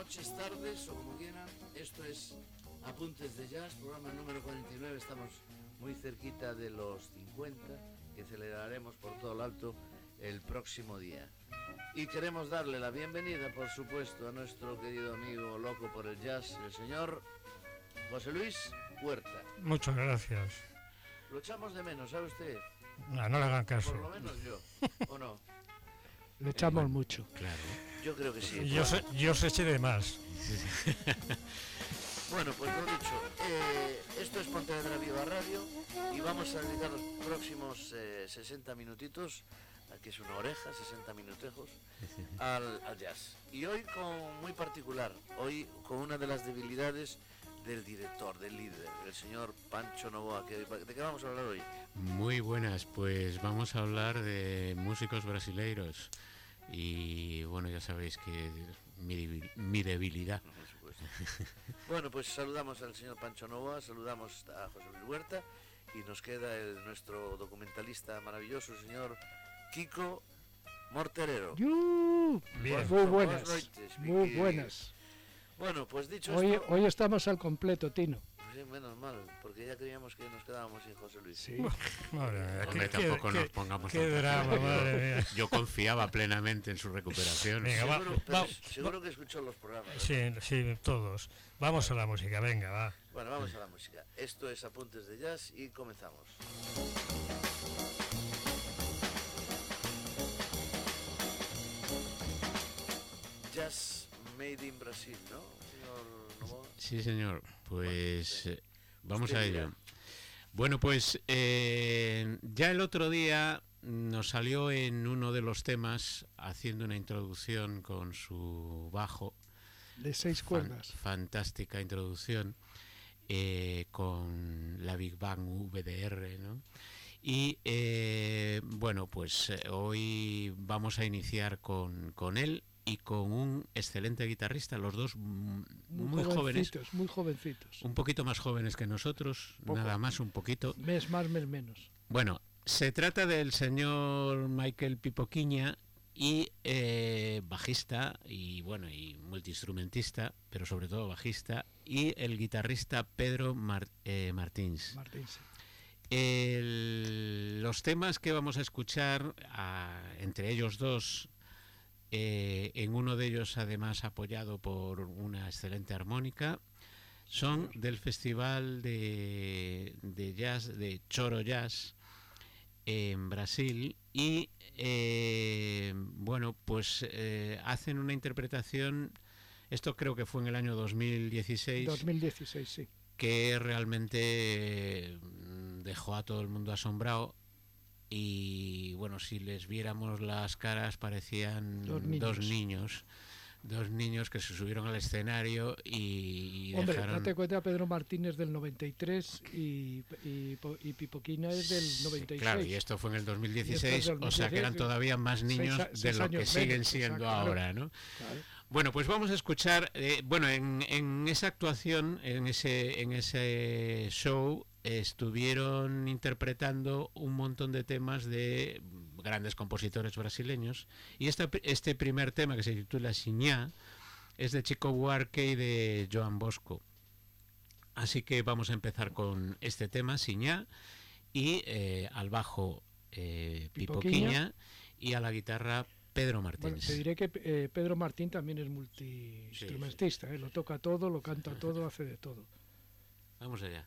noches, tardes o como quieran. Esto es Apuntes de Jazz, programa número 49. Estamos muy cerquita de los 50 que celebraremos por todo lo alto el próximo día. Y queremos darle la bienvenida, por supuesto, a nuestro querido amigo loco por el jazz, el señor José Luis Huerta. Muchas gracias. Lo echamos de menos, ¿sabe usted? No, no le hagan caso. Por lo menos yo, ¿o no? Le echamos mucho. Claro. Yo creo que sí. Yo, se, yo os eché de más. Bueno, pues lo dicho, eh, esto es Pontevedra Viva Radio y vamos a dedicar los próximos eh, 60 minutitos, aquí es una oreja, 60 minutejos, al, al jazz. Y hoy con muy particular, hoy con una de las debilidades del director, del líder, el señor Pancho Novoa. que- ¿De qué vamos a hablar hoy? Muy buenas, pues vamos a hablar de músicos brasileiros. Y bueno, ya sabéis que mi, debil- mi debilidad. Por supuesto. Bueno, pues saludamos al señor Pancho Novoa, saludamos a José Luis Huerta y nos queda el, nuestro documentalista maravilloso, el señor Kiko Morterero. Muy buenas, noches, muy buenas. Bueno, pues dicho Hoy, esto, hoy estamos al completo, Tino. Sí, menos mal, porque ya creíamos que nos quedábamos sin José Luis. Sí. Madre mía, Hombre, qué- tampoco qué- nos pongamos Qué drama, madre mía. Yo confiaba plenamente en su recuperación. Venga, va- Seguro, pero va- seguro que escuchó los programas. Sí, sí, todos. Vamos a la música, venga, va. Bueno, vamos a la música. Esto es Apuntes de Jazz y comenzamos. Jazz Made in Brasil, ¿no? Sí, señor. Pues Bueno, eh, vamos a ello. Bueno, pues eh, ya el otro día nos salió en uno de los temas haciendo una introducción con su bajo. De seis Fan- cuerdas. fantástica introducción eh, con la Big Bang VDR, ¿no? Y eh, bueno, pues eh, hoy vamos a iniciar con, con él y con un excelente guitarrista, los dos mm, muy, jóvenes, jovencitos, muy jovencitos. un poquito más jóvenes que nosotros, Poco. nada más un poquito. Mes más, mes menos. Bueno, se trata del señor Michael Pipoquiña y eh, bajista y bueno y multiinstrumentista, pero sobre todo bajista y el guitarrista Pedro Mar- eh, Martins. El- los temas que vamos a escuchar ah, entre ellos dos, eh, en uno de ellos además apoyado por una excelente armónica, son del Festival de, de Jazz de Choro Jazz en Brasil y eh, bueno pues eh, hacen una interpretación esto creo que fue en el año 2016 2016, sí. que realmente mm, dejó a todo el mundo asombrado y bueno si les viéramos las caras parecían Dos niños. dos niños dos niños que se subieron al escenario y, y Hombre, dejaron date cuenta, Pedro Martínez del 93 y, y, y Pipoquina es del 96. Claro, y esto fue en el Y esto 2016, es del o sea que eran 2016, todavía más seis niños de lo que siguen siendo ahora, ¿no? Claro. Bueno, pues vamos a escuchar, eh, bueno, en, en esa actuación, en ese, en ese show, estuvieron interpretando un montón de temas de grandes compositores brasileños y esta- este primer tema que se titula Siñá es de Chico Buarque y de Joan Bosco. Así que vamos a empezar con este tema, Siñá, y eh, al bajo eh, Pipoquiña. Y a la guitarra Pedro Bueno, Martínez. te diré que eh, Pedro Martín también es multiinstrumentista, ¿eh? lo toca todo, lo canta todo, hace de todo. Vamos allá.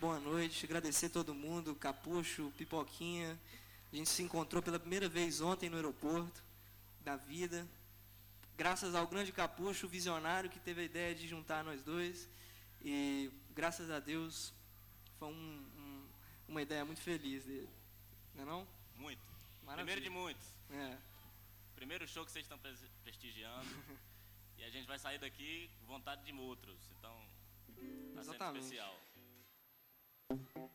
boa noite, agradecer todo mundo, Capucho, Pipoquinha. A gente se encontrou pela primeira vez ontem no aeroporto da vida. Graças ao grande Capucho, o visionário que teve a ideia de juntar nós dois. E graças a Deus foi um, um, uma ideia muito feliz dele. Não é não? Muito. Maravilha. Primeiro de muitos. É. Primeiro show que vocês estão pres- prestigiando. e a gente vai sair daqui com vontade de outros. Então, tá sendo Exatamente. especial. Thank you.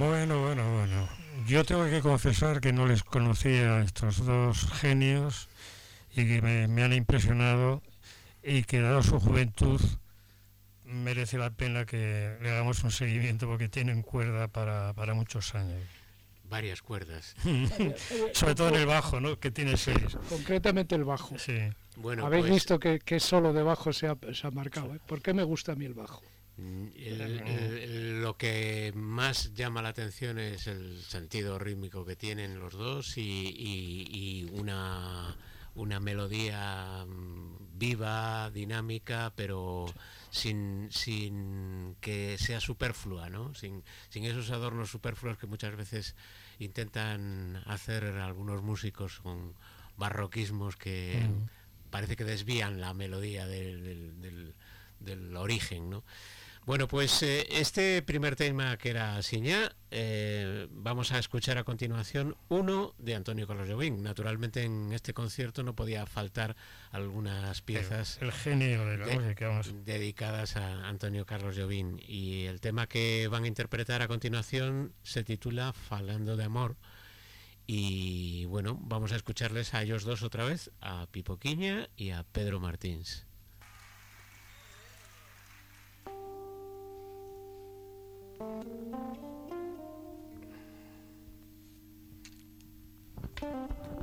Bueno, bueno, bueno. Yo tengo que confesar que no les conocía a estos dos genios y que me, me han impresionado y que dado su juventud merece la pena que le hagamos un seguimiento porque tienen cuerda para, para muchos años. Varias cuerdas. Sobre todo en el bajo, ¿no? Que tiene seis. Concretamente el bajo. Sí. Bueno, Habéis pues, visto que, que solo de bajo se ha, se ha marcado. ¿eh? ¿Por qué me gusta a mí el bajo? Mm, que más llama la atención es el sentido rítmico que tienen los dos y, y- y una, una melodía mm, viva, dinámica, pero sin, sin que sea superflua, ¿no? Sin, sin esos adornos superfluos que muchas veces intentan hacer algunos músicos con barroquismos que parece que desvían la melodía del, del- del- del origen, ¿no? Bueno, pues eh, este primer tema que era Siñá, eh, vamos a escuchar a continuación uno de Antonio Carlos Jobim. Naturalmente en este concierto no podía faltar algunas piezas El genio de la de- música, vamos. dedicadas a Antonio Carlos Jobim. Y el tema que van a interpretar a continuación se titula Falando de Amor. Y bueno, vamos a escucharles a ellos dos otra vez, a Pipo Quiña y a Pedro Martins. Thank you.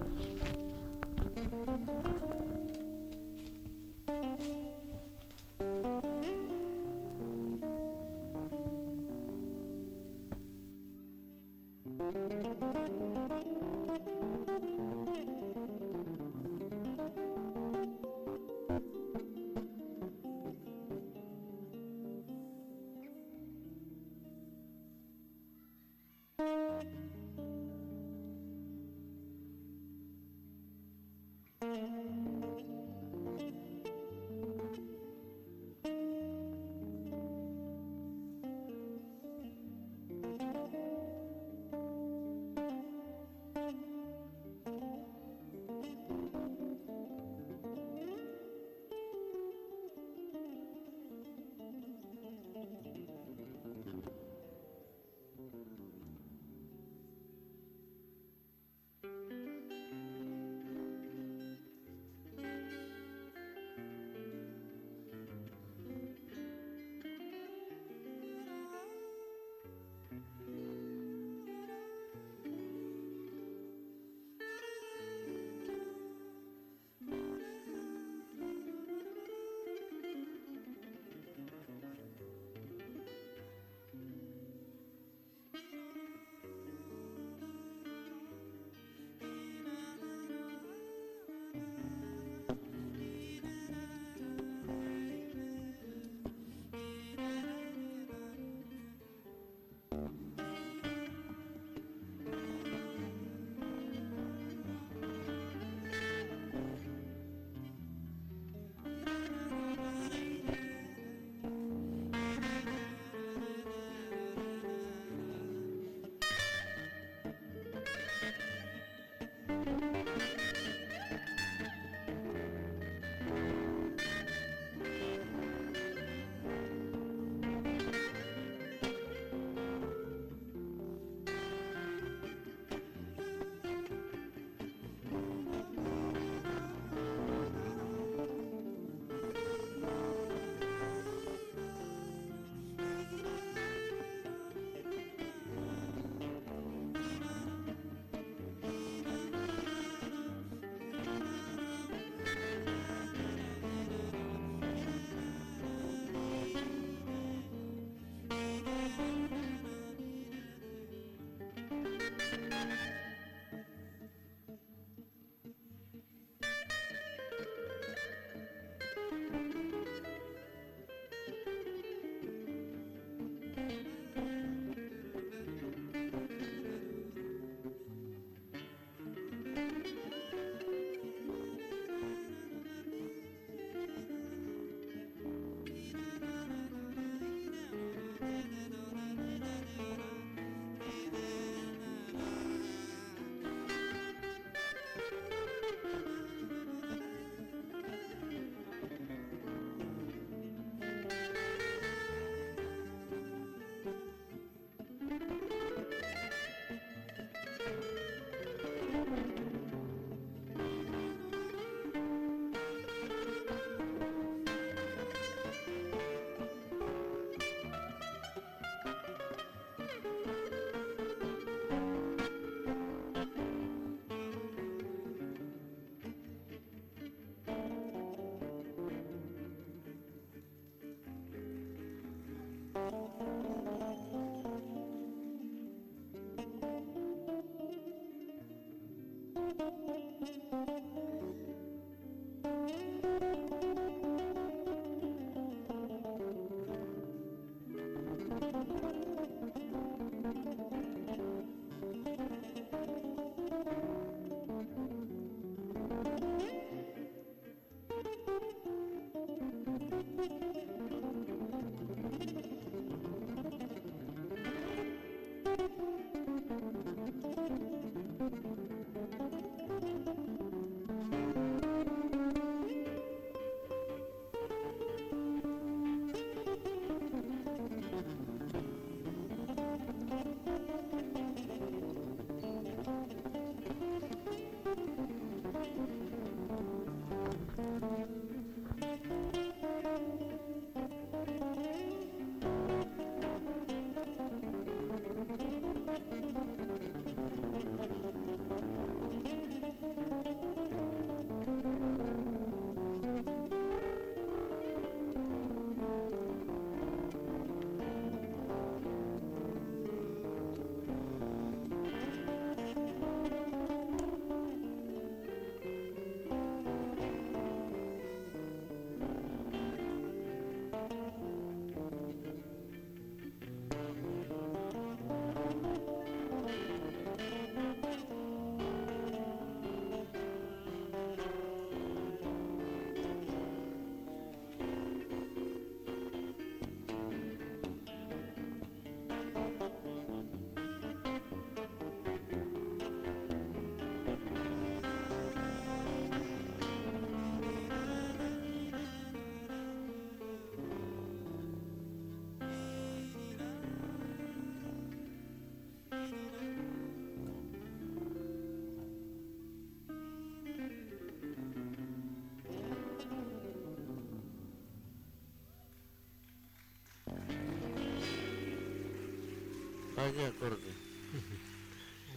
Vaya acorde.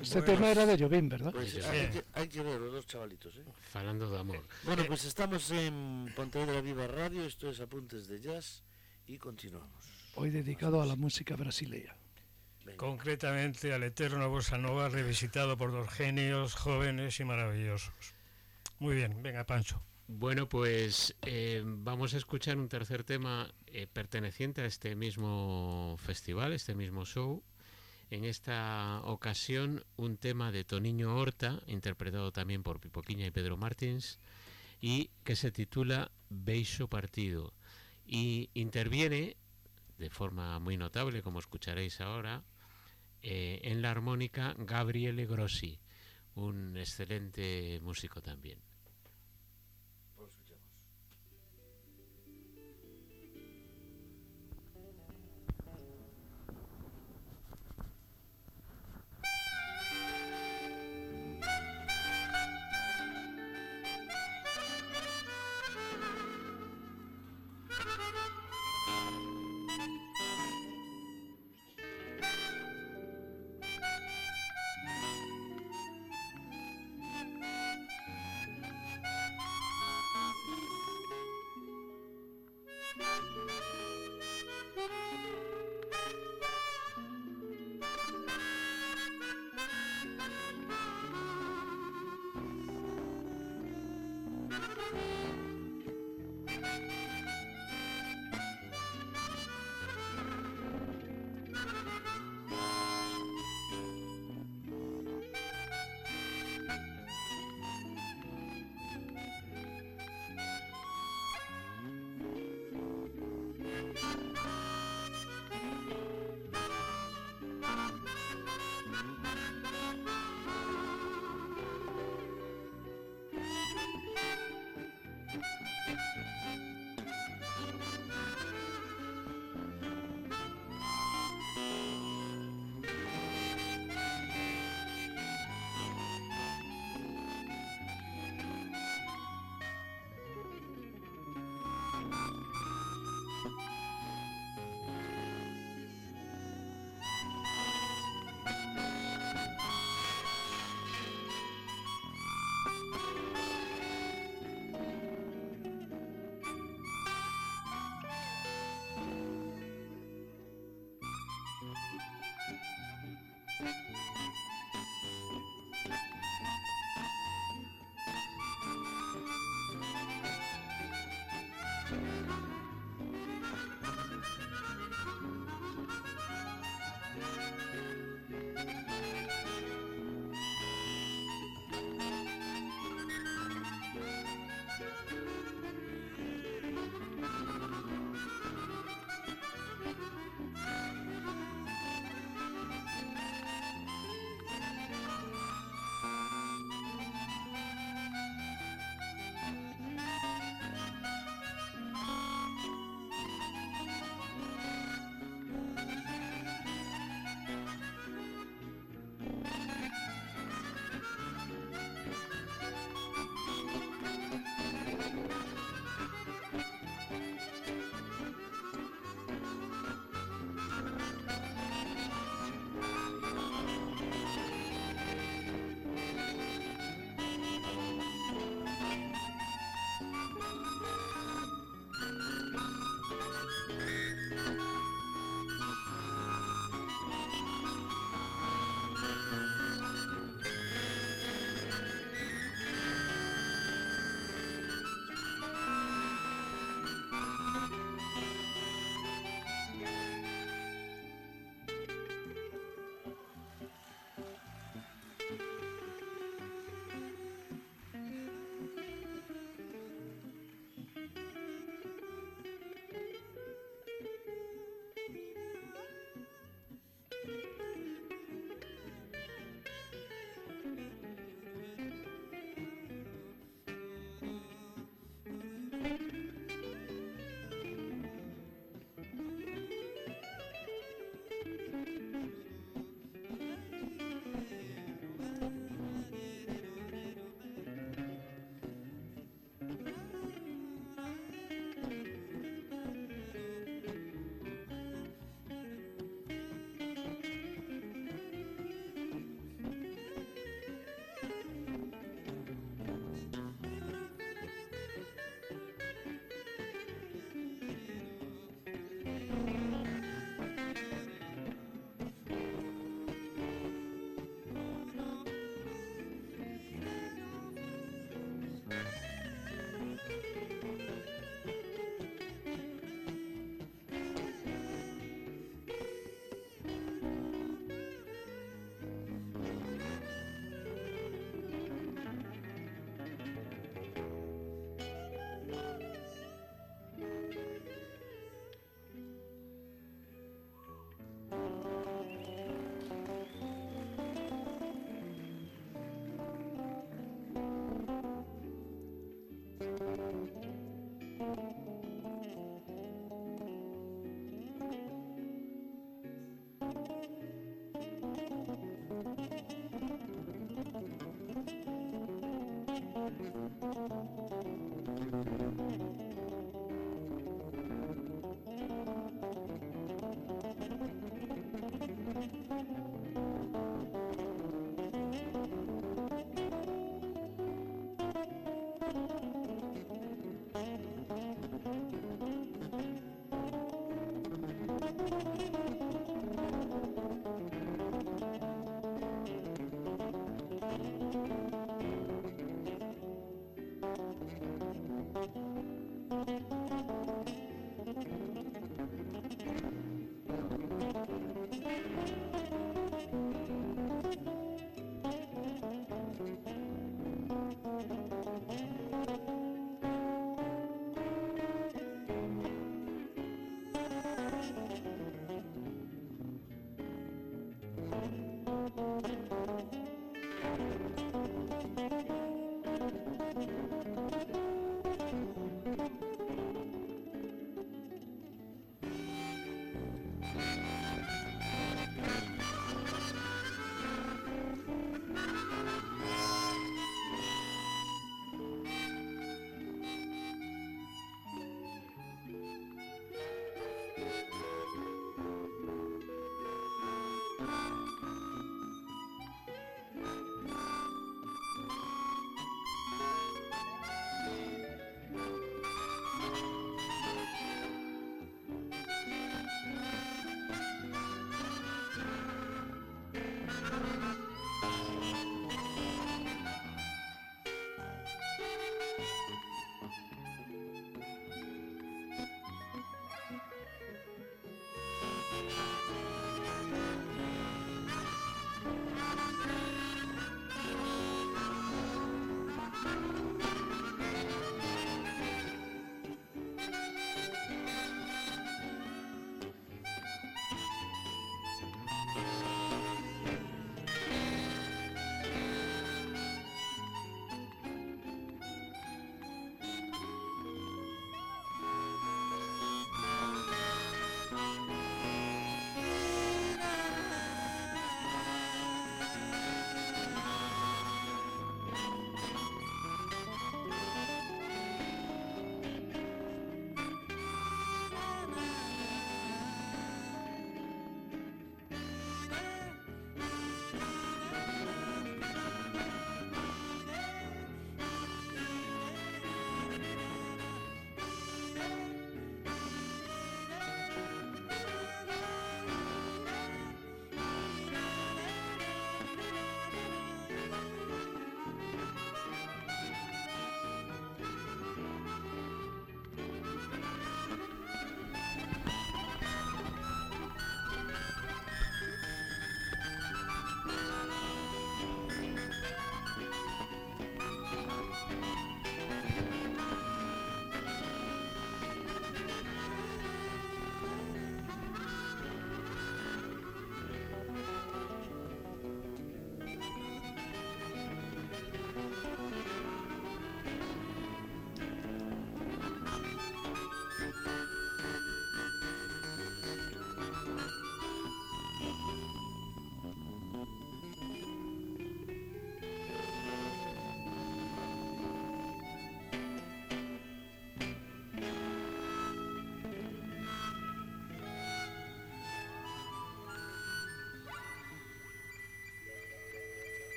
Este Bueno, tema era de Jobim, ¿verdad? Pues Sí. hai, que, hai que ver os dos chavalitos, eh? Falando de amor. Bueno, pues estamos en Pontevedra Viva Radio, esto es Apuntes de Jazz y continuamos. Hoy dedicado a la música brasileña. Venga. Concretamente al eterno Bossa Nova revisitado por dos genios jóvenes y maravillosos. Muy bien, venga Pancho. Bueno, pues eh, vamos a escuchar un tercer tema eh, perteneciente a este mismo festival, este mismo show. En esta ocasión, un tema de Toniño Horta, interpretado también por Pipoquiña y Pedro Martins, y que se titula Beixo Partido. Y interviene, de forma muy notable, como escucharéis ahora, eh, en la armónica Gabriele Grossi, un excelente músico también. Thank you.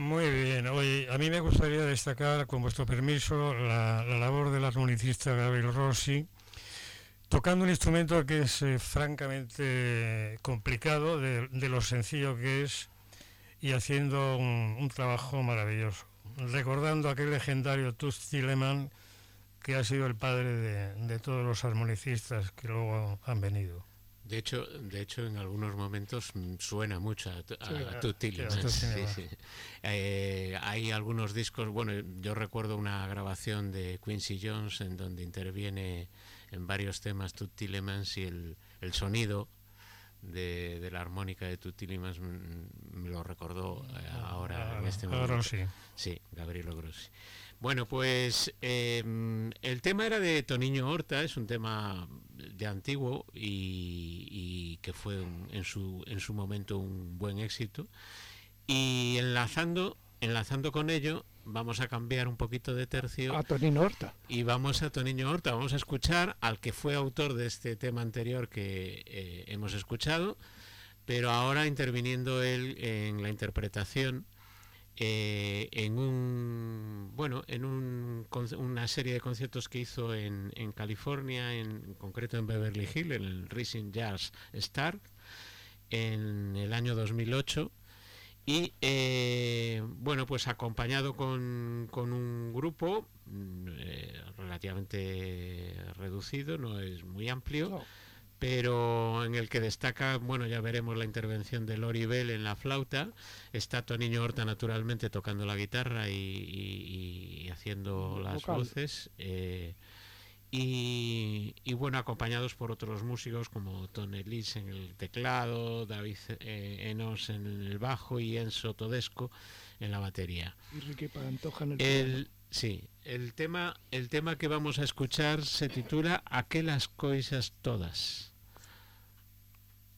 Muy bien, hoy a mí me gustaría destacar, con vuestro permiso, la, labor del armonicista Gabriel Rossi, tocando un instrumento que es eh, francamente complicado, de, lo sencillo que es, y haciendo un, trabajo maravilloso. Recordando aquel legendario Toots Tilleman, que ha sido el padre de todos los armonicistas que luego han venido. De hecho, de hecho, en algunos momentos mm, suena mucho a, a, eh, hay algunos discos, bueno, yo recuerdo una grabación de Quincy Jones en donde interviene en varios temas Tut Tillemans y el, el sonido de, la armónica de Tut Tillemans me lo recordó eh, ahora en este momento. Sí, Gabriel Grossi. Bueno, pues em, el tema era de Toniño Horta, es un tema de antiguo y, que fue en, su, en su momento un buen éxito. Y enlazando, enlazando con ello, vamos a cambiar un poquito de tercio. A Toniño Horta. Y vamos a Toniño Horta, vamos a escuchar al que fue autor de este tema anterior que eh, hemos escuchado, pero ahora interviniendo él en la interpretación eh, en un bueno en una serie de conciertos que hizo en, California en, concreto en Beverly Hills en el Rising Jazz Star en el año 2008 y eh, bueno pues acompañado con, un grupo mm, eh, relativamente reducido no es muy amplio pero en el que destaca, bueno, ya veremos la intervención de Lori Bell en la flauta, está Toniño Horta naturalmente tocando la guitarra y, haciendo las voces, eh, y, y, bueno, acompañados por otros músicos como Tony Lis en el teclado, David eh, Enos en el bajo y Enzo Todesco en la batería. Y Ricky Pantoja en el, el Sí, el tema, el tema que vamos a escuchar se titula Aquelas coisas todas.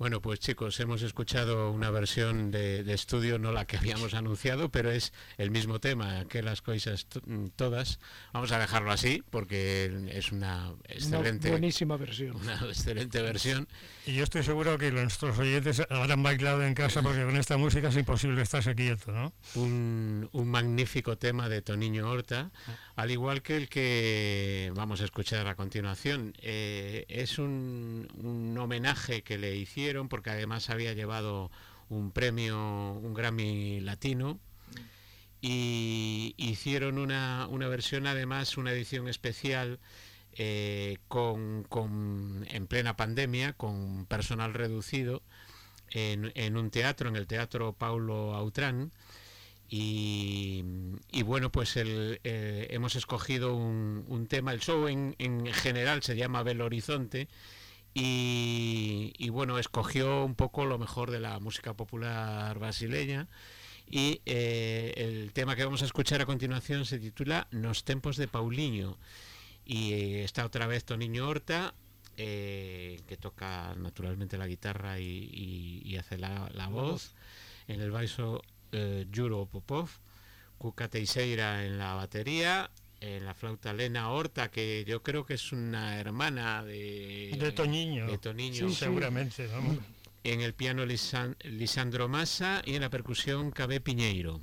Bueno, pues chicos, hemos escuchado una versión de, de, estudio, no la que habíamos anunciado, pero es el mismo tema, que las cosas mm, todas. Vamos a dejarlo así, porque es una excelente... Una buenísima versión. Una excelente versión. Y yo estoy seguro que nuestros oyentes habrán bailado en casa, porque con esta música es imposible estarse quieto, ¿no? Un, magnífico tema de Toniño Horta, al igual que el que vamos a escuchar a continuación. Eh, es un, un homenaje que le hicieron porque además había llevado un premio, un Grammy latino, y hicieron una, una versión, además, una edición especial eh, con, en plena pandemia, con personal reducido, en, un teatro, en el Teatro Paulo Autrán. Y, bueno, pues eh, hemos escogido un, tema, el show en, en general se llama Belo Horizonte, y, bueno, escogió un poco lo mejor de la música popular brasileña. Y eh, el tema que vamos a escuchar a continuación se titula Nos tempos de Paulinho y eh, está otra vez Toniño Horta eh, que toca naturalmente la guitarra y, y, y hace la, la, voz en el baixo eh, Juro Popov Cuca Teixeira en la batería en la flauta Lena Horta, que yo creo que es una hermana de, de Toñiño. De Toñiño. Sí, seguramente, vamos. En el piano Lisan, Lisandro Massa y en la percusión Cabé Piñeiro.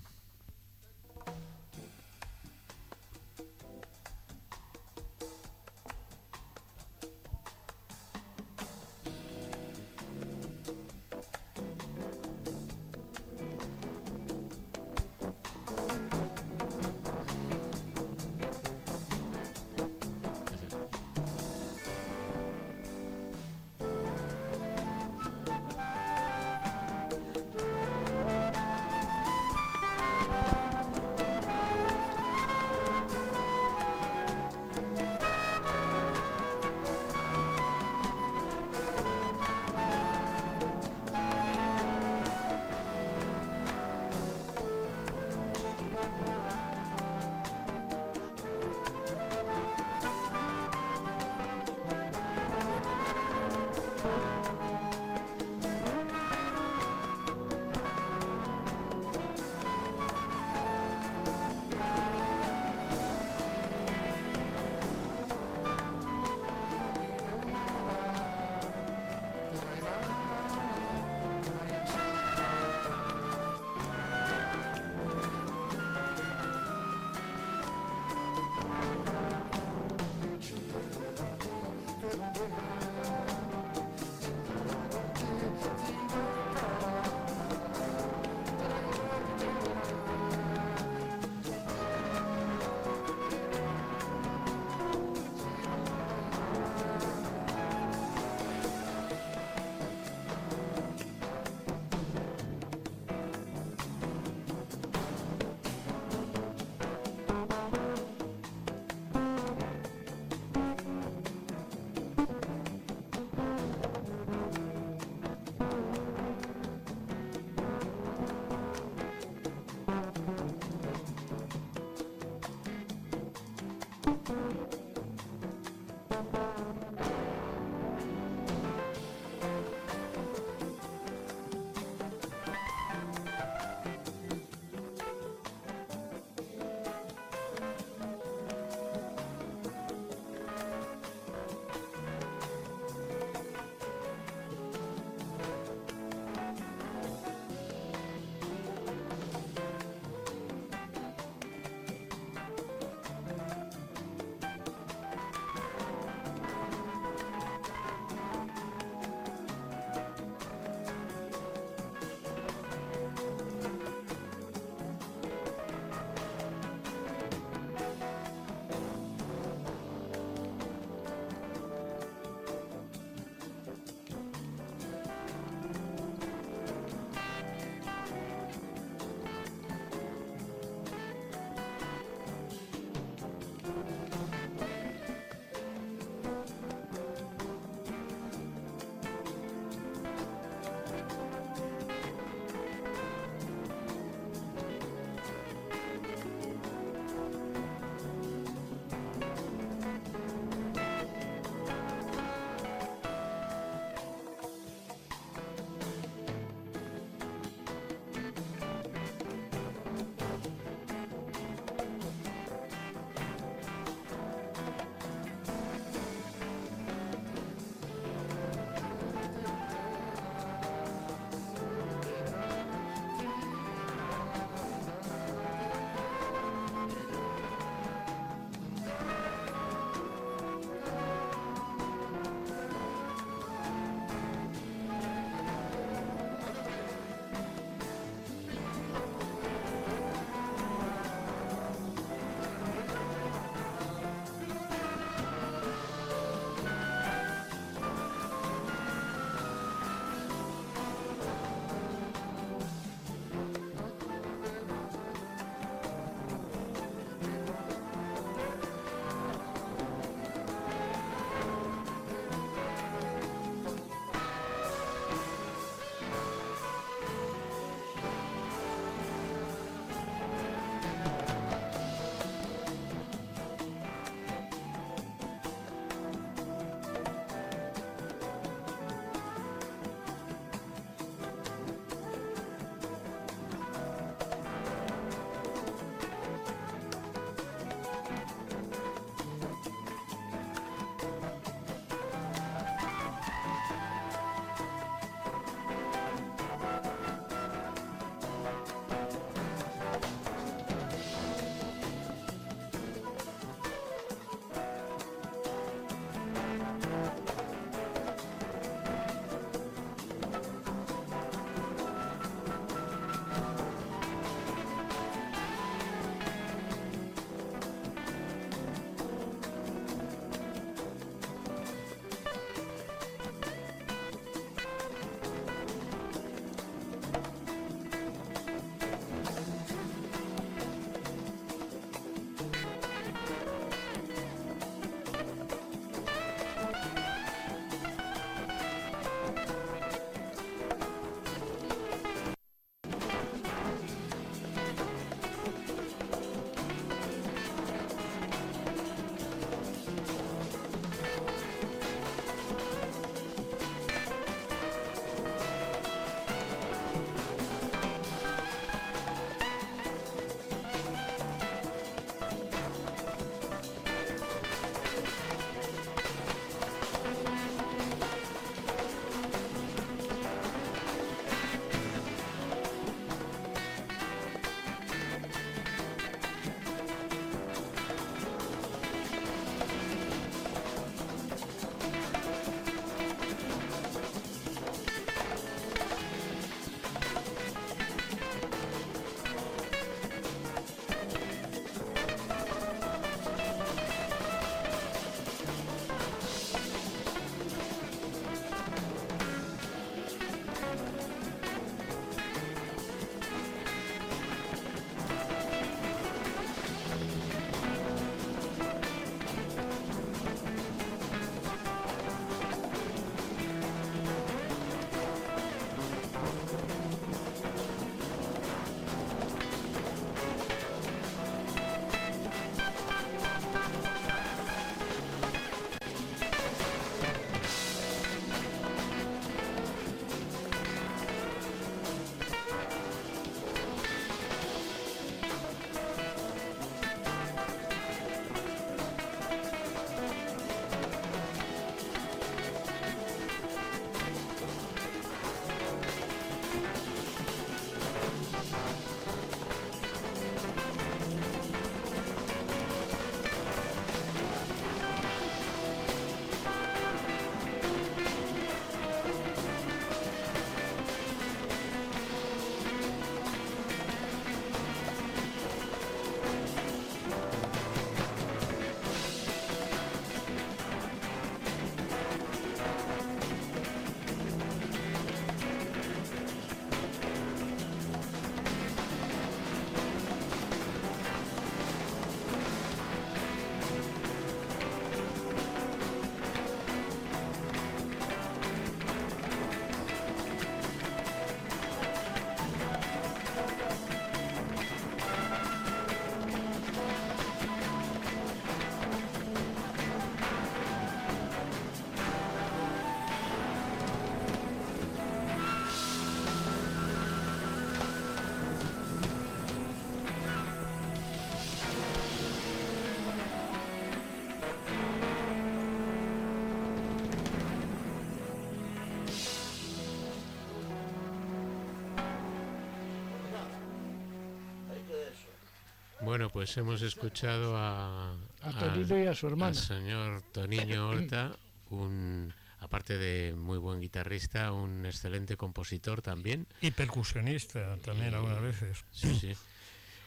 Pues hemos escuchado a, A Tonino y a su hermana. al señor Toniño Horta, un aparte de muy buen guitarrista, un excelente compositor también. Y percusionista también algunas veces. Sí, sí.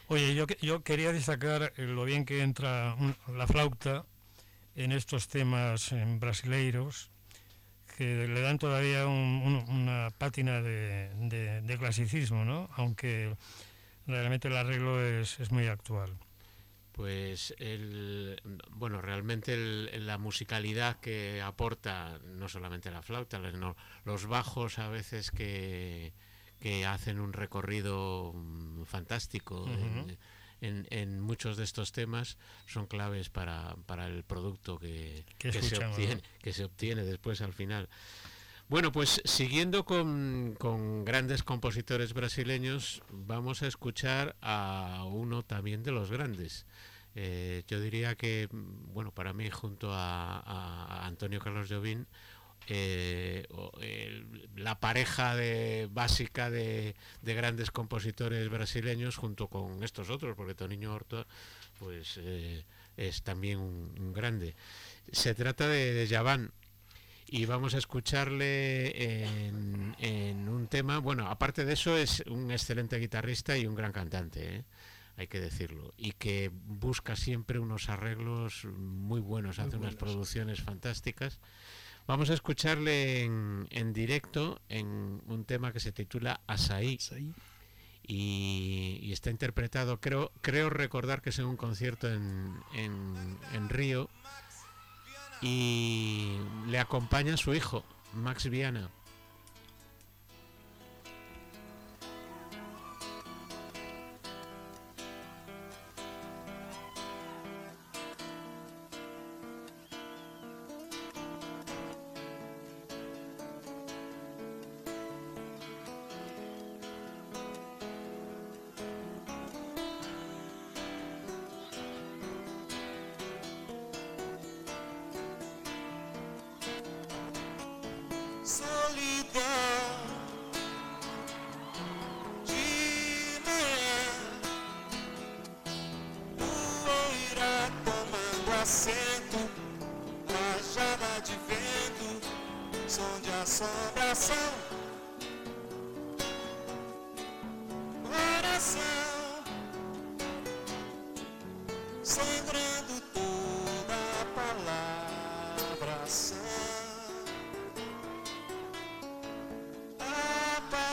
Oye, yo, yo quería destacar eh, lo bien que entra la flauta en estos temas eh, brasileiros, que le dan todavía un- un- una pátina de, de- de clasicismo, ¿no? Aunque realmente el arreglo es, es muy actual. Pues el, bueno, realmente el- la musicalidad que aporta no solamente la flauta, sino los bajos a veces que, que hacen un recorrido mm, fantástico en, en- en muchos de estos temas son claves para, para el producto que, Que que se obtiene, ¿no? que se obtiene después al final. Bueno, pues siguiendo con, con grandes compositores brasileños, vamos a escuchar a uno también de los grandes. Eh, yo diría que, mm, bueno, para mí, junto a, Antonio Carlos Jobim, eh, la pareja de, básica de, de grandes compositores brasileños, junto con estos otros, porque Toniño Horta pues, eh, es también un, grande. Se trata de, de y vamos a escucharle en, en un tema, bueno, aparte de eso es un excelente guitarrista y un gran cantante, ¿eh? hay que decirlo, y que busca siempre unos arreglos muy buenos, Muy hace unas producciones fantásticas. Vamos a escucharle en, en directo en un tema que se titula Asaí. Y, y está interpretado, creo, creo recordar que es en un concierto en, en, en Río y le acompaña su hijo, Max Viana.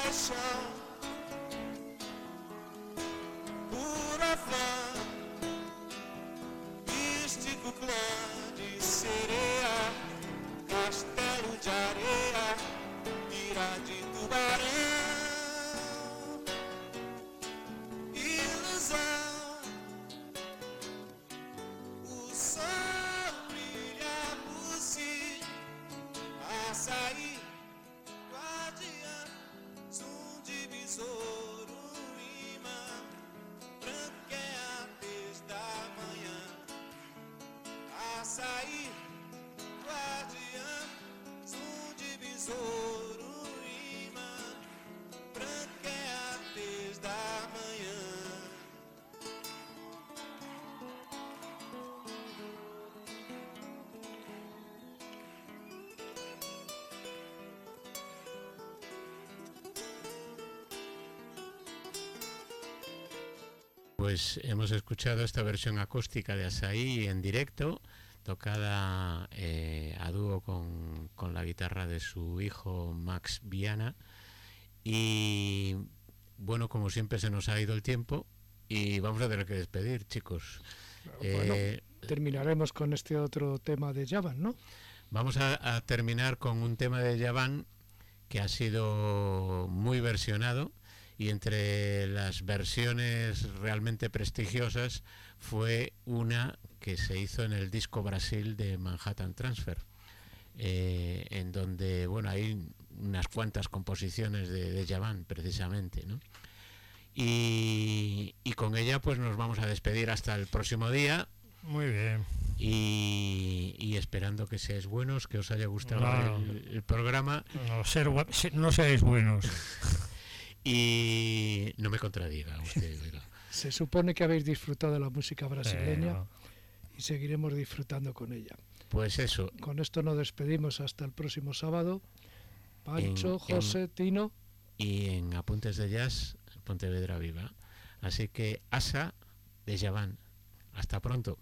A Pues hemos escuchado esta versión acústica de Asaí en directo, tocada eh, a dúo con, con la guitarra de su hijo Max Viana. Y bueno, como siempre se nos ha ido el tiempo y vamos a tener que despedir, chicos. Bueno, Eh, terminaremos con este otro tema de Javan, ¿no? Vamos a, a terminar con un tema de Yavan que ha sido muy versionado y entre las versiones realmente prestigiosas fue una que se hizo en el disco Brasil de Manhattan Transfer, eh, en donde bueno hay unas cuantas composiciones de, de precisamente, ¿no? Y, y con ella pues nos vamos a despedir hasta el próximo día Muy bien. y, y esperando que seáis buenos, que os haya gustado No. el, el programa No, ser no seáis buenos. y no me contradiga usted. oiga. Se supone que habéis disfrutado de la música brasileña y seguiremos disfrutando con ella. Pues eso, Con esto nos despedimos hasta el próximo sábado. Pancho, En- José, Tino. y en Apuntes de Jazz, Pontevedra Viva. Así que Asa de Javán. Hasta pronto.